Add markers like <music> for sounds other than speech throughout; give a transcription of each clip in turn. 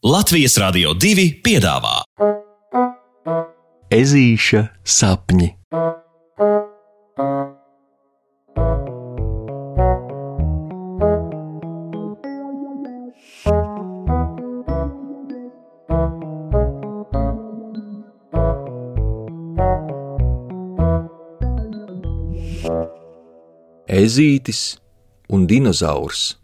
Latvijas Rādio 2 piedāvā Ezīša sapņi. Ezītis un dinozaurs.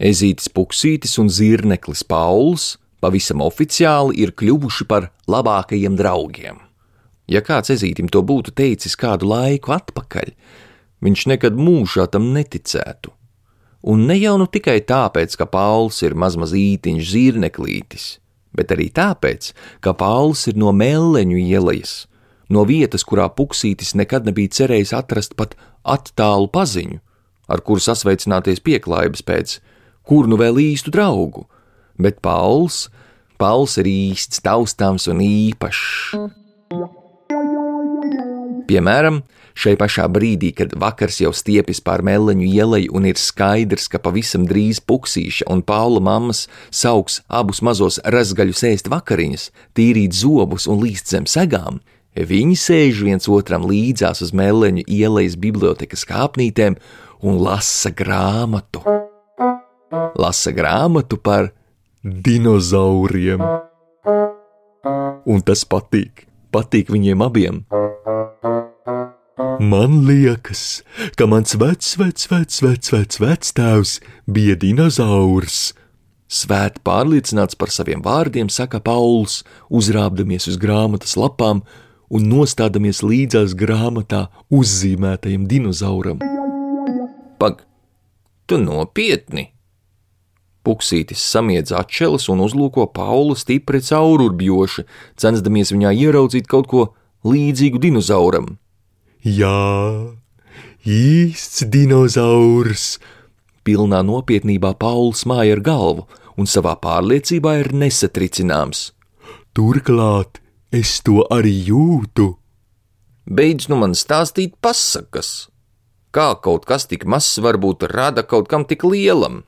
Ezītis Puksītis un Zirneklis Pauls pavisam oficiāli ir kļuvuši par labākajiem draugiem. Ja kāds ezītim to būtu teicis kādu laiku atpakaļ, viņš nekad mūžā tam neticētu. Un ne jau nu tikai tāpēc, ka Pauls ir mazmazītiņš zirneklītis, bet arī tāpēc, ka Pauls ir no Melleņu ielas, no vietas, kurā Puksītis nekad nebija cerējis atrast pat attālu paziņu, ar kuru sasveicināties pieklājības pēc, kur nu vēl īstu draugu, bet Pauls, Pauls ir īsts, taustāms un īpašs. Piemēram, šai pašā brīdī, kad vakars jau stiepjas pār meleņu ielai un ir skaidrs, ka pavisam drīz puksīša un Paula mammas sauks abus mazos razgaļus ēst vakariņas, tīrīt zobus un līst zem segām, viņi sēž viens otram līdzās uz meleņu ielas bibliotekas kāpnītēm un lasa grāmatu. Lasa grāmatu par dinozauriem. Un tas patīk, patīk viņiem abiem. Man liekas, ka mans vecs, vecs, vecs, vecs, vecs, vectēvs bija dinozaurs. Svēti pārliecināts par saviem vārdiem, saka Pauls, uzrāpdamies uz grāmatas lapām un nostādamies līdzās grāmatā uzzīmētajam dinozauram. Pag, tu nopietni! Puksītis samiedz atšķeles un uzlūko Paulu stipri caururbjoši, censdamies viņā ieraudzīt kaut ko līdzīgu dinozauram. Jā, īsts dinozaurs! Pilnā nopietnībā Pauls māja ar galvu un savā pārliecībā ir nesatricināms. Turklāt es to arī jūtu. Beidz nu man stāstīt pasakas! Kā kaut kas tik mazs varbūt rada kaut kam tik lielam?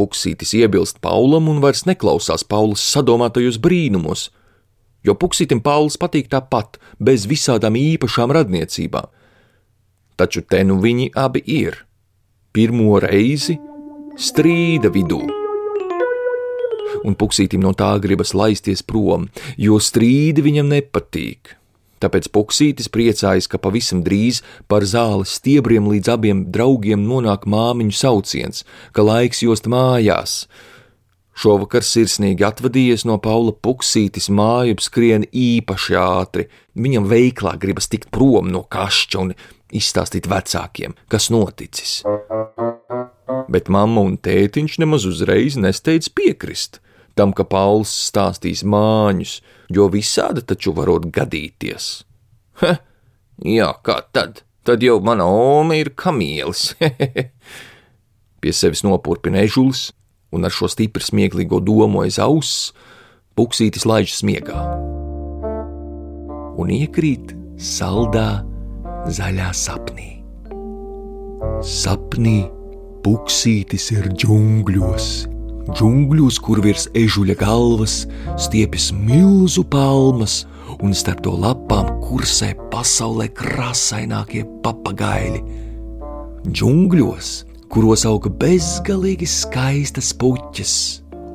Puksītis iebilst Paulam un vairs neklausās Paulas sadomātajos brīnumos, jo Puksītim Pauls patīk tāpat, bez visādām īpašām radniecībām. Taču te nu viņi abi ir. Pirmo reizi strīda vidū. Un Puksītim no tā gribas laisties prom, jo strīdi viņam nepatīk. Tāpēc Puksītis priecājas, ka pavisam drīz par zāles stiebriem līdz abiem draugiem nonāk māmiņu sauciens, ka laiks jost mājās. Šovakar sirsnīgi atvadījies no Paula Puksītis māju, skrien īpaši ātri. Viņam veiklā gribas tikt prom no kašķa un izstāstīt vecākiem, kas noticis. Bet mamma un tētiņš nemaz uzreiz nesteidz piekrist tam, ka Pauls stāstīs māņus, jo visādi taču varot gadīties. Ha, jā, kā tad? Tad jau mana oma ir kamielis. <laughs> Pie sevis nopurpina ežulis, un ar šo stipri smieklīgo domu aiz auss puksītis laiž smiegā. Un iekrīt saldā zaļā sapnī. Sapnī puksītis ir džungļos džungļos, kur virs ežuļa galvas stiepjas milzu palmas, un starp to lapām kursē pasaulē krāsainākie papagaili. Džungļos, kuros auga bezgalīgi skaistas puķis,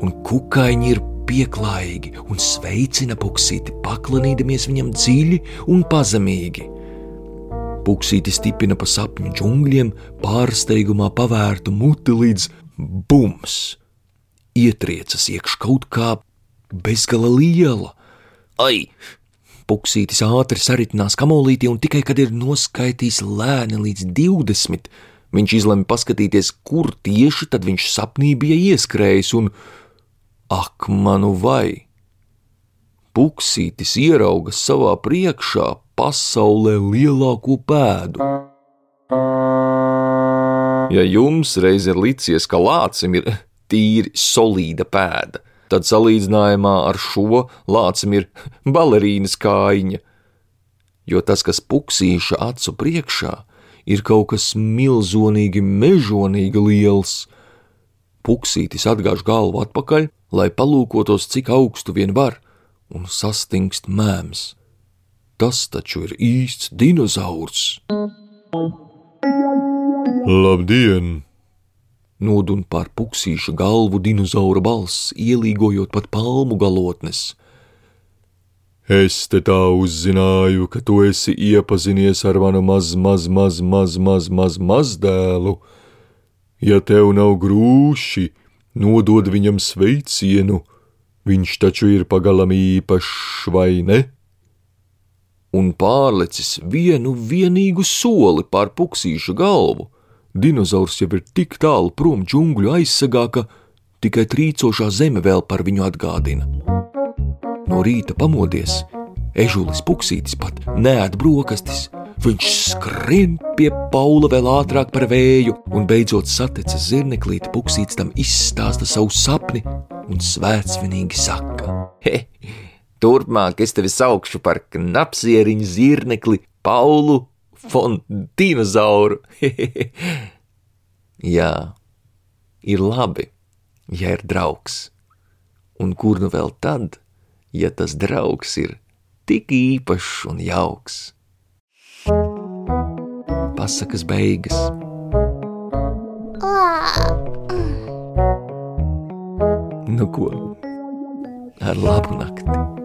un kukaiņi ir pieklājīgi un sveicina puksīti, paklanīdamies viņam dziļi un pazemīgi. Puksīti stipina pa sapņu džungļiem, pārsteigumā pavērtu muti līdz bums! Ietriecas iekš kaut kā bezgala liela. Ai! Puksītis ātri saritinās kamolītī, un tikai kad ir noskaitījis lēni līdz 20, viņš izlemj paskatīties, kur tieši tad viņš sapnī bija ieskrējis, un ak, manu vai! Puksītis ierauga savā priekšā pasaulē lielāko pēdu. Ja jums reiz ir licies, ka lācim ir tīri solīda pēda. Tad salīdzinājumā ar šo lācim ir <laughs> balerīnas kājiņa. Jo tas, kas puksīša acu priekšā, ir kaut kas milzonīgi, mežonīgi liels. Puksītis atgāž galvu atpakaļ, lai palūkotos, cik augstu vien var, un sastingst mēms. Tas taču ir īsts dinozaurs! Labdien! Nodun pār puksīša galvu dinozaura balss, ielīgojot pat palmu galotnes. Es te tā uzzināju, ka tu esi iepazinies ar manu maz, maz, maz, maz, maz, maz, maz dēlu. Ja tev nav grūši, nodod viņam sveicienu, viņš taču ir pagalam īpašs, vai ne? Un pārlecis vienu vienīgu soli pār puksīša galvu, Dinozaurs jau ir tik tālu prom džungļu aizsargā, ka tikai trīcošā zeme vēl par viņu atgādina. No rīta pamodies, ežulis puksītis pat neēd brokastis. Viņš skrien pie Paula vēl ātrāk par vēju, un beidzot saticis zirneklīti, puksītis tam izstāsta savu sapni un svētsvinīgi saka: He, turpmāk es tevi saukšu par knapsieriņu zirnekli Paulu von dinozauru. <laughs> Jā, ir labi, ja ir draugs. Un kur nu vēl tad, ja tas draugs ir tik īpašs un jauks? Pasakas beigas. Nu ko, ar labu nakti!